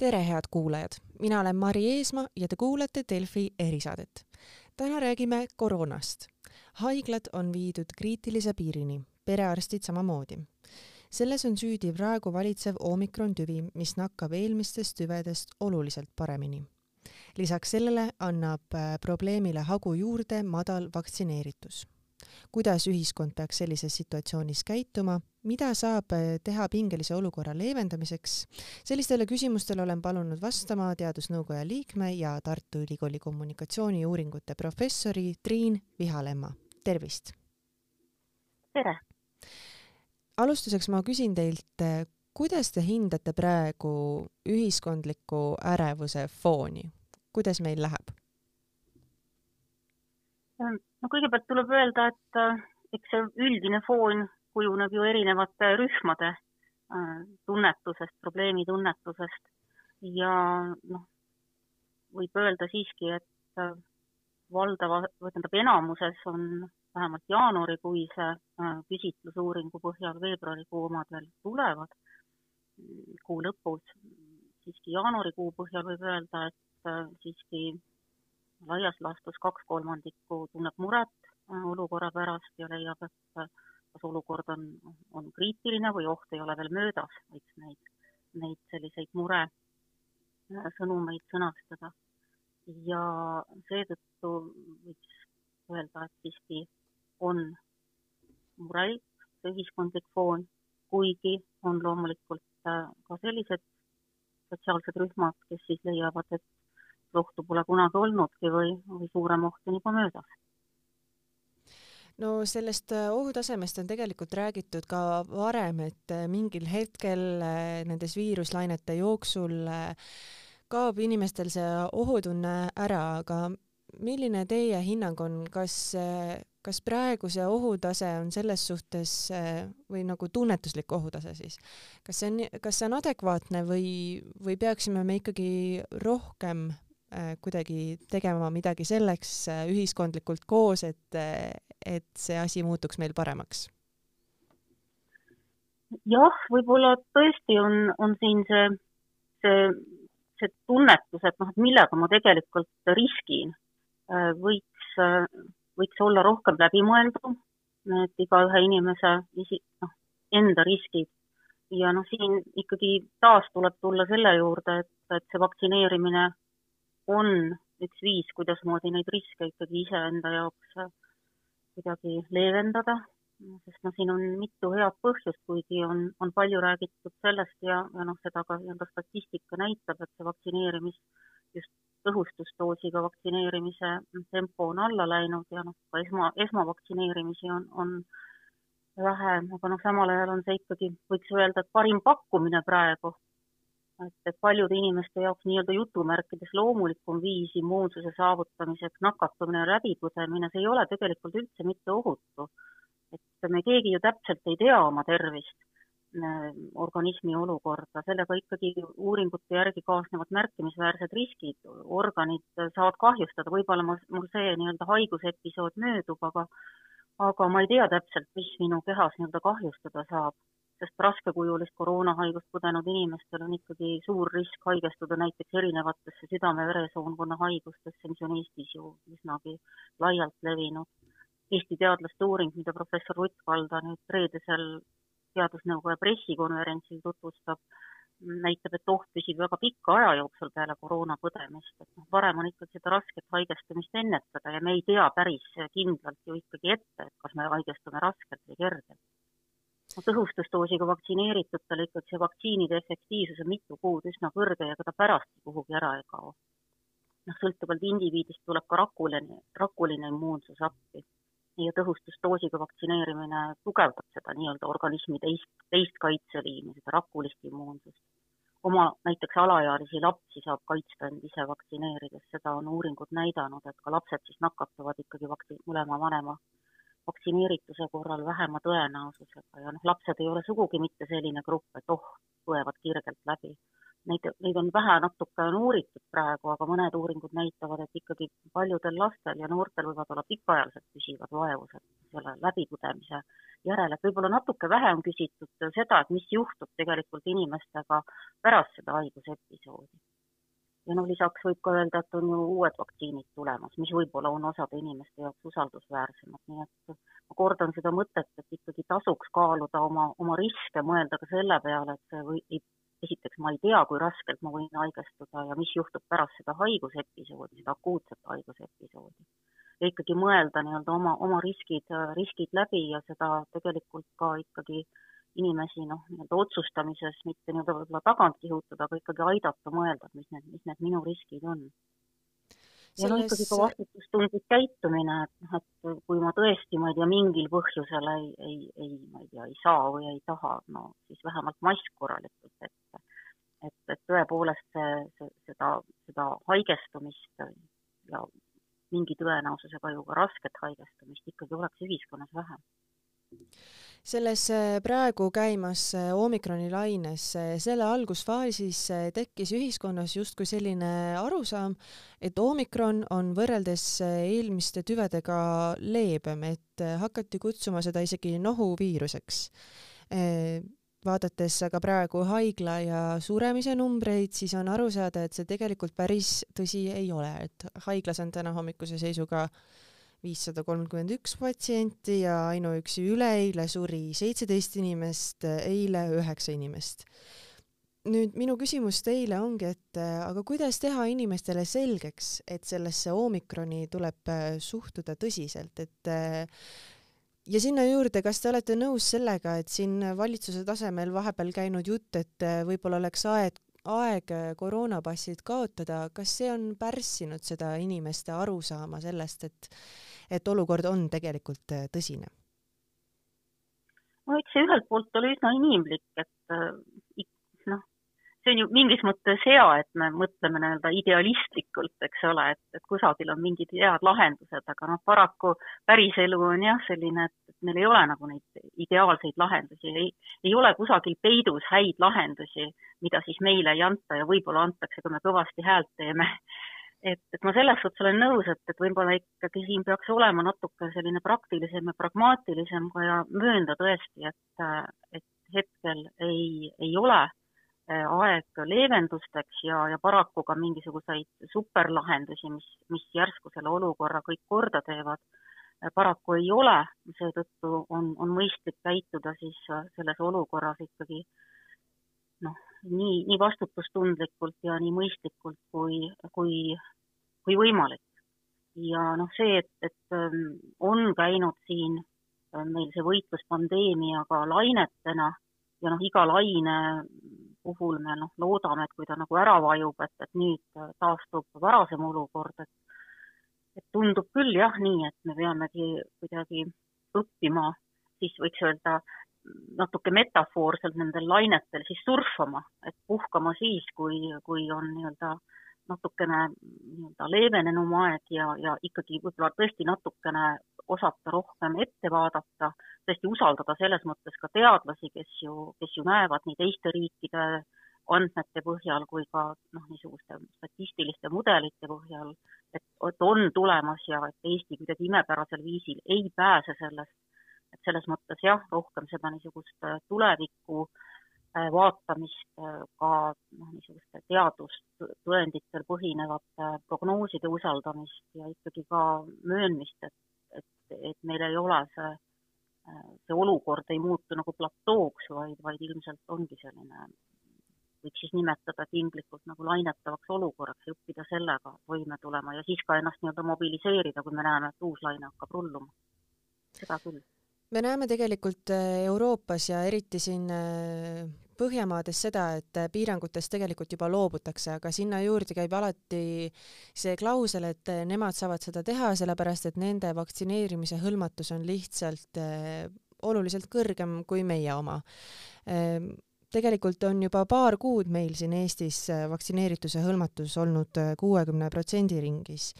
tere, head kuulajad, mina olen Mari Eesmaa ja te kuulate Delfi erisaadet. täna räägime koroonast. haiglad on viidud kriitilise piirini, perearstid samamoodi. selles on süüdi praegu valitsev omikron tüvi, mis nakkab eelmistest tüvedest oluliselt paremini. lisaks sellele annab äh, probleemile hagu juurde madal vaktsineeritus kuidas ühiskond peaks sellises situatsioonis käituma, mida saab eh, teha pingelise olukorra leevendamiseks. sellistele küsimustele olen palunud vastama Teadusnõukoja liikme ja Tartu Ülikooli kommunikatsiooniuuringute professori Triin Vihalemma. tervist! tere! alustuseks ma küsin teilt, eh, kuidas te hindate praegu ühiskondliku ärevuse fooni, kuidas meil läheb? No kõigepealt tuleb öelda, et äh, eks see üldine foon kujuneb ju erinevate rühmade äh, tunnetusest, probleemi tunnetusest ja noh, võib öelda siiski, et äh, valdava, või tähendab enamuses on vähemalt jaanuarikuise küsitlusuuringu põhjal, veebruarikuu omad veel tulevad. Kuu lõpus, siiski jaanuarikuu põhjal võib öelda, et siiski laias laastus kaks kolmandikku tunneb muret äh, olukorra pärast ja leiab, et äh, kas olukord on, on kriitiline või oht ei ole veel möödas, võiks neid, neid selliseid mure äh, sõnumeid sõnastada. ja seetõttu võiks öelda, et siiski on murelik see ühiskondlik foon, kuigi on loomulikult ka sellised sotsiaalsed rühmad, kes siis leiavad, et ohtu pole kunagi olnudki või, või suurem oht on juba möödas? No sellest äh, ohutasemest on tegelikult räägitud ka varem, et äh, mingil hetkel äh, nendes viiruslainete jooksul kaob inimestel see ohutunne ära, aga milline teie hinnang on, kas, kas praegu see ohutase on selles suhtes või nagu tunnetuslik ohutase siis, kas see on, kas see on adekvaatne või, või peaksime me ikkagi rohkem kuidagi tegema midagi selleks äh, ühiskondlikult koos, et, äh, et see asi muutuks meil paremaks? jah, võib-olla tõesti on, on siin see, see, see tunnetus, et noh, et millega ma tegelikult riskin, võiks, võiks olla rohkem läbimõeldum, et igaühe inimese isi-, noh, enda riskid ja noh, siin ikkagi taas tuleb tulla selle juurde, et, et see vaktsineerimine on üks viis, kuidasmoodi neid riske ikkagi iseenda jaoks äh, kuidagi leevendada, sest noh, siin on mitu head põhjust, kuigi on, on palju räägitud sellest ja, ja noh, seda ka nii-öelda statistika näitab, et see vaktsineerimis, just tõhustusdoosiga vaktsineerimise tempo on alla läinud ja noh, ka esma, esmavaktsineerimisi on, on vähem, aga noh, samal ajal on see ikkagi, võiks öelda, et parim pakkumine praegu et, et paljude inimeste jaoks nii-öelda jutumärkides loomulikum viis immuunsuse saavutamiseks nakatumine ja läbipõdemine, see ei ole tegelikult üldse mitte ohutu. et me keegi ju täpselt ei tea oma tervist, äh, organismi olukorda, sellega ikkagi uuringute järgi kaasnevad märkimisväärsed riskid, organid saavad kahjustada, võib-olla ma, mul see nii-öelda haigusepisood möödub, aga aga ma ei tea täpselt, mis minu kehas nii-öelda kahjustada saab sest raskekujulist koroonahaigust põdenud inimestel on ikkagi suur risk haigestuda näiteks erinevatesse südame-veresoonkonna haigustesse, mis on Eestis ju üsnagi laialt levinud. Eesti teadlaste uuring, mida professor Rutt Valda nüüd reedesel teadusnõukoja pressikonverentsil tutvustab, näitab, et oht püsib väga pika aja jooksul peale koroona põdemist, et noh, parem on ikkagi seda rasket haigestumist ennetada ja me ei tea päris kindlalt ju ikkagi ette, et kas me haigestume raskelt või kergelt tõhustusdoosiga vaktsineeritutel ikkagi see vaktsiinide efektiivsus on mitu kuud üsna kõrge ja ega ta pärastki kuhugi ära ei kao. noh, sõltuvalt indiviidist tuleb ka rakuline, rakuline immuunsus appi ja tõhustusdoosiga vaktsineerimine tugevdab seda nii-öelda organismi teist, teist kaitseliini, seda rakulist immuunsust. oma näiteks alaealisi lapsi saab kaitsta end ise vaktsineerides, seda on uuringud näidanud, et ka lapsed siis nakatuvad ikkagi vaktsiin, mõlema vanema vaktsineerituse korral vähema tõenäosusega ja noh, lapsed ei ole sugugi mitte selline grupp, et oh, põevad kirgelt läbi. Neid, neid on vähe natuke on uuritud praegu, aga mõned uuringud näitavad, et ikkagi paljudel lastel ja noortel võivad olla pikaajalised püsivad vaevused selle läbipõdemise järele, et võib-olla natuke vähe on küsitud seda, et mis juhtub tegelikult inimestega pärast seda haigusepisoodi. Ja noh, lisaks võib ka öelda, et on ju uued vaktsiinid tulemas, mis võib-olla on osade inimeste jaoks usaldusväärsemad, nii et ma kordan seda mõtet, et ikkagi tasuks kaaluda oma, oma riske, mõelda ka selle peale, et see või, esiteks ma ei tea, kui raskelt ma võin haigestuda ja mis juhtub pärast seda haigusepisoodi, seda akuutset haigusepisoodi. Ja ikkagi mõelda nii-öelda oma, oma riskid, riskid läbi ja seda tegelikult ka ikkagi inimesi noh, nii-öelda otsustamises mitte nii-öelda võib-olla tagant kihutada, aga ikkagi aidata mõelda, mis need, mis need minu riskid on. ja noh, ikkagi ka vastutustundlik käitumine, et noh, et kui ma tõesti, ma ei tea, mingil põhjusel ei, ei, ei, ma ei tea, ei saa või ei taha, no siis vähemalt mask korralikult ette. et, et tõepoolest see, see, seda, seda haigestumist ja mingi tõenäosusega ju ka rasket haigestumist ikkagi oleks ühiskonnas vähem selles äh, praegu käimas äh, omikroni laines, äh, selle algusfaasis tekkis ühiskonnas justkui selline arusaam, et omikron on võrreldes eelmiste tüvedega leebem, et hakati kutsuma seda isegi nohuviiruseks. Vaadates aga praegu haigla ja suremise numbreid, siis on aru saada, et see tegelikult päris tõsi ei ole, et haiglas on täna hommikuse seisuga viissada kolmkümmend üks patsienti ja ainuüksi üleeile suri seitseteist inimest, eile üheksa inimest. nüüd minu küsimus teile ongi, et aga kuidas teha inimestele selgeks, et sellesse omikroni tuleb suhtuda tõsiselt, et ja sinna juurde, kas te olete nõus sellega, et siin valitsuse tasemel vahepeal käinud jutt, et äh, võib-olla oleks aeg, aeg äh, koroonapassid kaotada, kas see on pärssinud seda inimeste arusaama sellest, et, et olukord on tegelikult äh, tõsine? no eks see ühelt poolt oli üsna inimlik, et noh, see on ju mingis mõttes hea, et me mõtleme nii-öelda idealistlikult, eks ole, et, et kusagil on mingid head lahendused, aga noh, paraku päriselu on jah, selline, et meil ei ole nagu neid ideaalseid lahendusi, ei, ei ole kusagil peidus häid lahendusi, mida siis meile ei anta ja võib-olla antakse, kui me kõvasti häält teeme. et, et ma selles suhtes olen nõus, et, et võib-olla ikkagi siin peaks olema natuke selline praktilisem ja pragmaatilisem ja möönda tõesti, et, et hetkel ei, ei ole aeg leevendusteks ja, ja paraku ka mingisuguseid superlahendusi, mis, mis järsku selle olukorra kõik korda teevad, äh, paraku ei ole, seetõttu on, on mõistlik käituda siis äh, selles olukorras ikkagi noh, nii, nii vastutustundlikult ja nii mõistlikult kui, kui, kui võimalik. ja noh, see, et, et ähm, on käinud siin meil see võitlus pandeemiaga lainetena ja noh, iga laine puhul me noh, loodame, et kui ta nagu ära vajub, et, et nüüd taastub varasem olukord, et et tundub küll jah nii, et me peamegi kuidagi õppima, siis võiks öelda natuke metafoorselt nendel lainetel siis surfama, et puhkama siis, kui, kui on nii-öelda natukene nii-öelda leevenenum aeg ja, ja ikkagi võib-olla tõesti natukene osata rohkem ette vaadata, tõesti usaldada selles mõttes ka teadlasi, kes ju, kes ju näevad nii teiste riikide andmete põhjal kui ka noh, niisuguste statistiliste mudelite põhjal, et, et on tulemas ja et Eesti kuidagi imepärasel viisil ei pääse sellest, et selles mõttes jah, rohkem seda niisugust tulevikku äh, vaatamist, äh, ka noh, niisuguste teadustõenditel põhinevate prognooside usaldamist ja ikkagi ka möönmist, et et meil ei ole see, see olukord ei muutu nagu platooks, vaid, vaid ilmselt ongi selline, võiks siis nimetada tinglikult nagu lainetavaks olukorraks ja õppida sellega toime tulema ja siis ka ennast nii-öelda mobiliseerida, kui me näeme, et uus laine hakkab rulluma. seda küll me näeme tegelikult äh, Euroopas ja eriti siin äh, Põhjamaades seda, et äh, piirangutest tegelikult juba loobutakse, aga sinna juurde käib alati see klausel, et nemad saavad seda teha, sellepärast et nende vaktsineerimise hõlmatus on lihtsalt oluliselt kõrgem kui meie oma. Ähm, tegelikult on juba paar kuud meil siin Eestis vaktsineerituse hõlmatus olnud kuuekümne protsendi ringis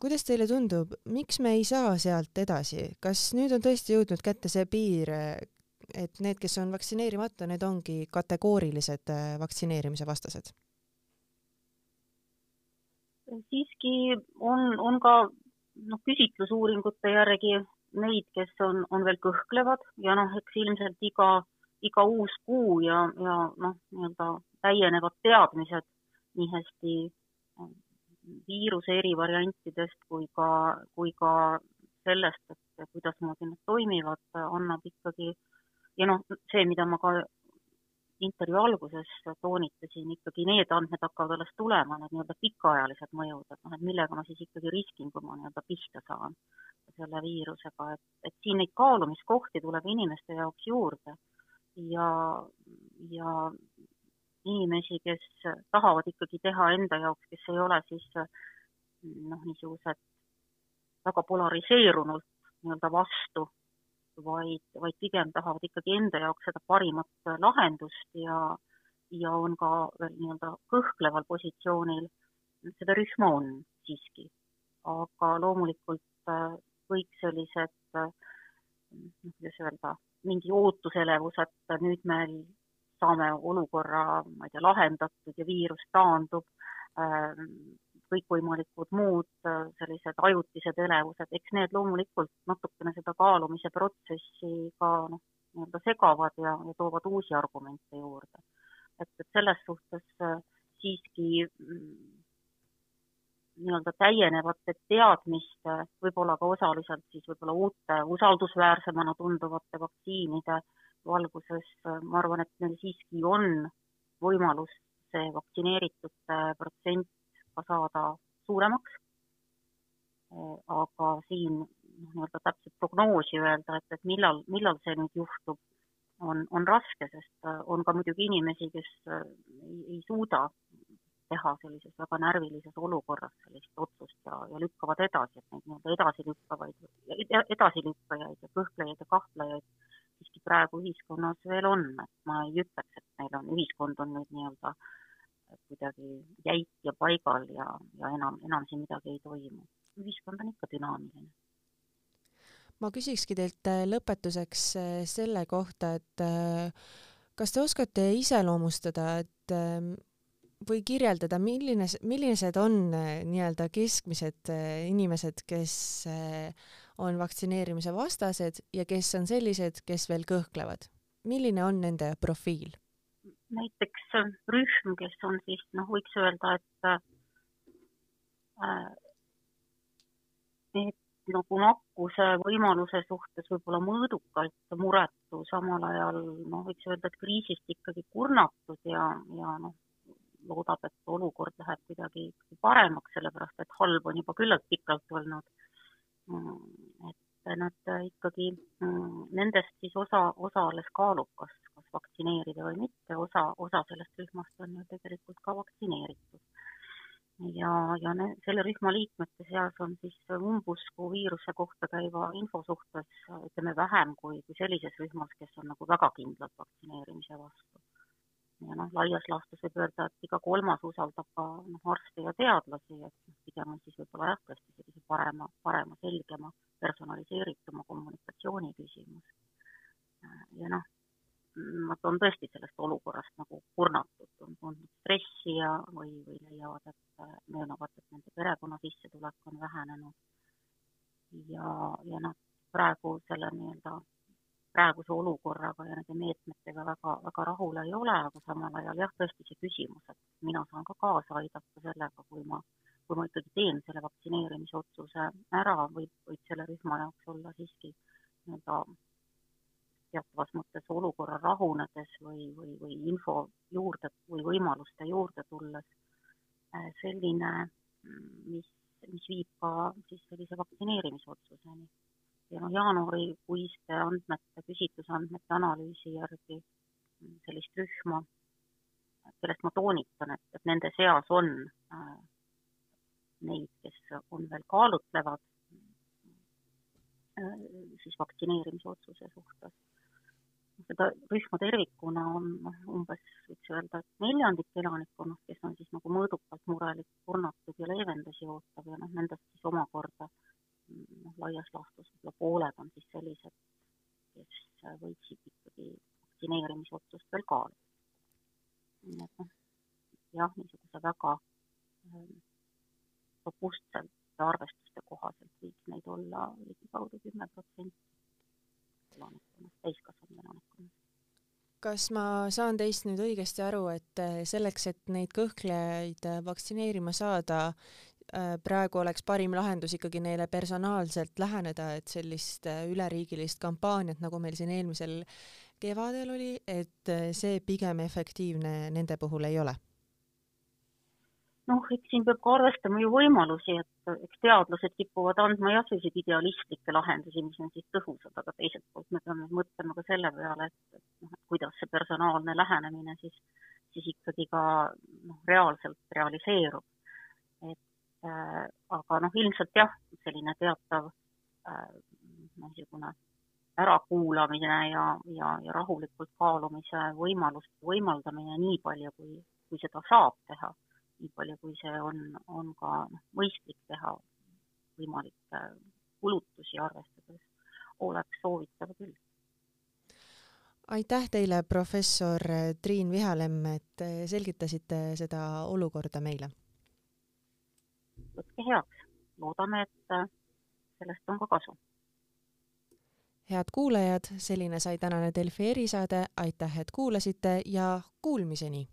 kuidas teile tundub, miks me ei saa sealt edasi, kas nüüd on tõesti jõudnud kätte see piir, et need, kes on vaktsineerimata, need ongi kategoorilised äh, vaktsineerimise vastased? siiski on, on ka noh, küsitlusuuringute järgi neid, kes on, on veel kõhklevad ja noh, eks ilmselt iga, iga uus kuu ja, ja noh, nii-öelda täienevad teadmised nii hästi äh, viiruse eri variantidest kui ka, kui ka sellest, et kuidasmoodi nad toimivad, annab ikkagi ja noh, see, mida ma ka intervjuu alguses toonitasin, ikkagi need andmed hakkavad alles tulema, need nii-öelda pikaajalised mõjud, et noh, et millega ma siis ikkagi riskin, kui ma nii-öelda pihta saan selle viirusega, et, et siin neid kaalumiskohti tuleb inimeste jaoks juurde ja, ja inimesi, kes tahavad ikkagi teha enda jaoks, kes ei ole siis noh, niisugused väga polariseerunult nii-öelda vastu vaid, vaid pigem tahavad ikkagi enda jaoks seda parimat lahendust ja, ja on ka veel nii-öelda kõhkleval positsioonil, seda rühma on siiski. aga loomulikult äh, kõik sellised, äh, noh, kuidas öelda, mingi ootuselevus, et nüüd me saame olukorra, ma ei tea, lahendatud ja viirus taandub, äh, kõikvõimalikud muud äh, sellised ajutised elevused, eks need loomulikult natukene seda kaalumise protsessi ka noh, nii-öelda segavad ja, ja toovad uusi argumente juurde. et, et selles suhtes äh, siiski mm, nii-öelda täienevate teadmiste, võib-olla ka osaliselt siis võib-olla uute usaldusväärsemana tunduvate vaktsiinide valguses, äh, ma arvan, et meil siiski on võimalus see vaktsineeritute protsent ka saada suuremaks. aga siin noh, nii-öelda täpset prognoosi öelda, et, et millal, millal see nüüd juhtub, on, on raske, sest äh, on ka muidugi inimesi, kes äh, ei, suuda teha sellises väga närvilises olukorras sellist otsust ja, ja lükkavad edasi, et neid nii-öelda edasilükkavaid, edasilükkajaid ja kõhklejaid ja kahtlejaid siiski praegu ühiskonnas veel on, et ma ei ütleks, et meil on, ühiskond on nüüd nii-öelda äh, kuidagi jäik ja paigal ja, ja enam, enam siin midagi ei toimu. ühiskond on ikka dünaamiline. ma küsikski teilt äh, lõpetuseks äh, selle kohta, et äh, kas te oskate iseloomustada, et või kirjeldada, milline, millised on nii-öelda keskmised inimesed, kes on vaktsineerimise vastased ja kes on sellised, kes veel kõhklevad? milline on nende profiil? Näiteks rühm, kes on siis noh, võiks öelda, et äh, et nagu nakkuse võimaluse suhtes võib-olla mõõdukalt muretu, samal ajal noh, võiks öelda, et kriisist ikkagi kurnatud ja, ja noh, loodab, et olukord läheb kuidagi paremaks, sellepärast et halb on juba küllalt pikalt olnud. Mm, et nad ikkagi, mm, nendest siis osa, osa alles kaalub, kas vaktsineerida või mitte, osa, osa sellest rühmast on ju tegelikult ka vaktsineeritud. ja, ja ne, selle rühma liikmete seas on siis umbusku viiruse kohta käiva info suhtes ütleme vähem kui, kui sellises rühmas, kes on nagu väga kindlad vaktsineerimise vastu. ja noh, laias laastus võib öelda, et iga kolmas usaldab ka noh, arste ja teadlasi, et noh, pigem on siis võib-olla jah, tõesti sellise parema, parema, selgema, personaliseerituma kommunikatsiooni küsimus. ja noh, nad on tõesti sellest olukorrast nagu kurnatud, on tundnud stressi ja, või, või leiavad, et möönavad, et nende perekonna sissetulek on vähenenud. ja, ja nad praegu selle nii-öelda praeguse olukorraga ja nende meetmetega väga, väga rahul ei ole, aga samal ajal jah, tõesti see küsimus, et mina saan ka kaasa aidata sellega, kui ma, kui ma ikkagi teen selle vaktsineerimise otsuse ära, võib, võib selle rühma jaoks olla siiski nii-öelda teatavas mõttes olukorra rahunedes või, või, või info juurde või võimaluste juurde tulles äh, selline, mis, mis viib ka siis sellise vaktsineerimisotsuseni. ja noh, jaanuarikuiste andmete, küsitlusandmete analüüsi järgi sellist rühma, kellest ma toonitan, et, et nende seas on äh, neid, kes on veel kaalutlevad äh, siis vaktsineerimise otsuse suhtes seda rühma tervikuna on umbes võiks öelda, et neljandik elanikkonnast, kes on siis nagu mõõdukalt murelik, kurnatud ja leevendusi ootav ja noh, nendest siis omakorda noh, laias laastus võib-olla pooled on siis sellised, kes võiksid ikkagi vaktsineerimisotsust veel kaaluda. nii et noh, jah, niisuguse väga ähm, robustselt seniste arvestuste kohaselt võiks neid olla ligikaudu kümme protsenti elanikkonnast, täiskasvanud elanikkonnast. kas ma saan teist nüüd õigesti aru, et selleks, et neid kõhklejaid vaktsineerima saada, Äh, praegu oleks parim lahendus ikkagi neile personaalselt läheneda, et sellist üleriigilist kampaaniat, nagu meil siin eelmisel kevadel oli, et see pigem efektiivne nende puhul ei ole? noh, eks siin peab ka arvestama ju võimalusi, et eks teadlased kipuvad andma jah, selliseid idealistlikke lahendusi, mis on siis tõhusad, aga teiselt poolt me peame mõtlema ka selle peale, et, et noh, et kuidas see personaalne lähenemine siis, siis ikkagi ka noh, reaalselt realiseerub. et Äh, aga noh, ilmselt jah, selline teatav äh, niisugune ärakuulamine ja, ja, ja rahulikult kaalumise võimalust võimaldamine nii palju, kui, kui seda saab teha, nii palju, kui see on, on ka noh, mõistlik teha võimalikke kulutusi arvestades, oleks soovitav küll aitäh teile, professor Triin Vihalemm, et selgitasite seda olukorda meile võtke heaks. loodame, et äh, sellest on ka kasu. head kuulajad, selline sai tänane Delfi erisaade, aitäh, et kuulasite ja kuulmiseni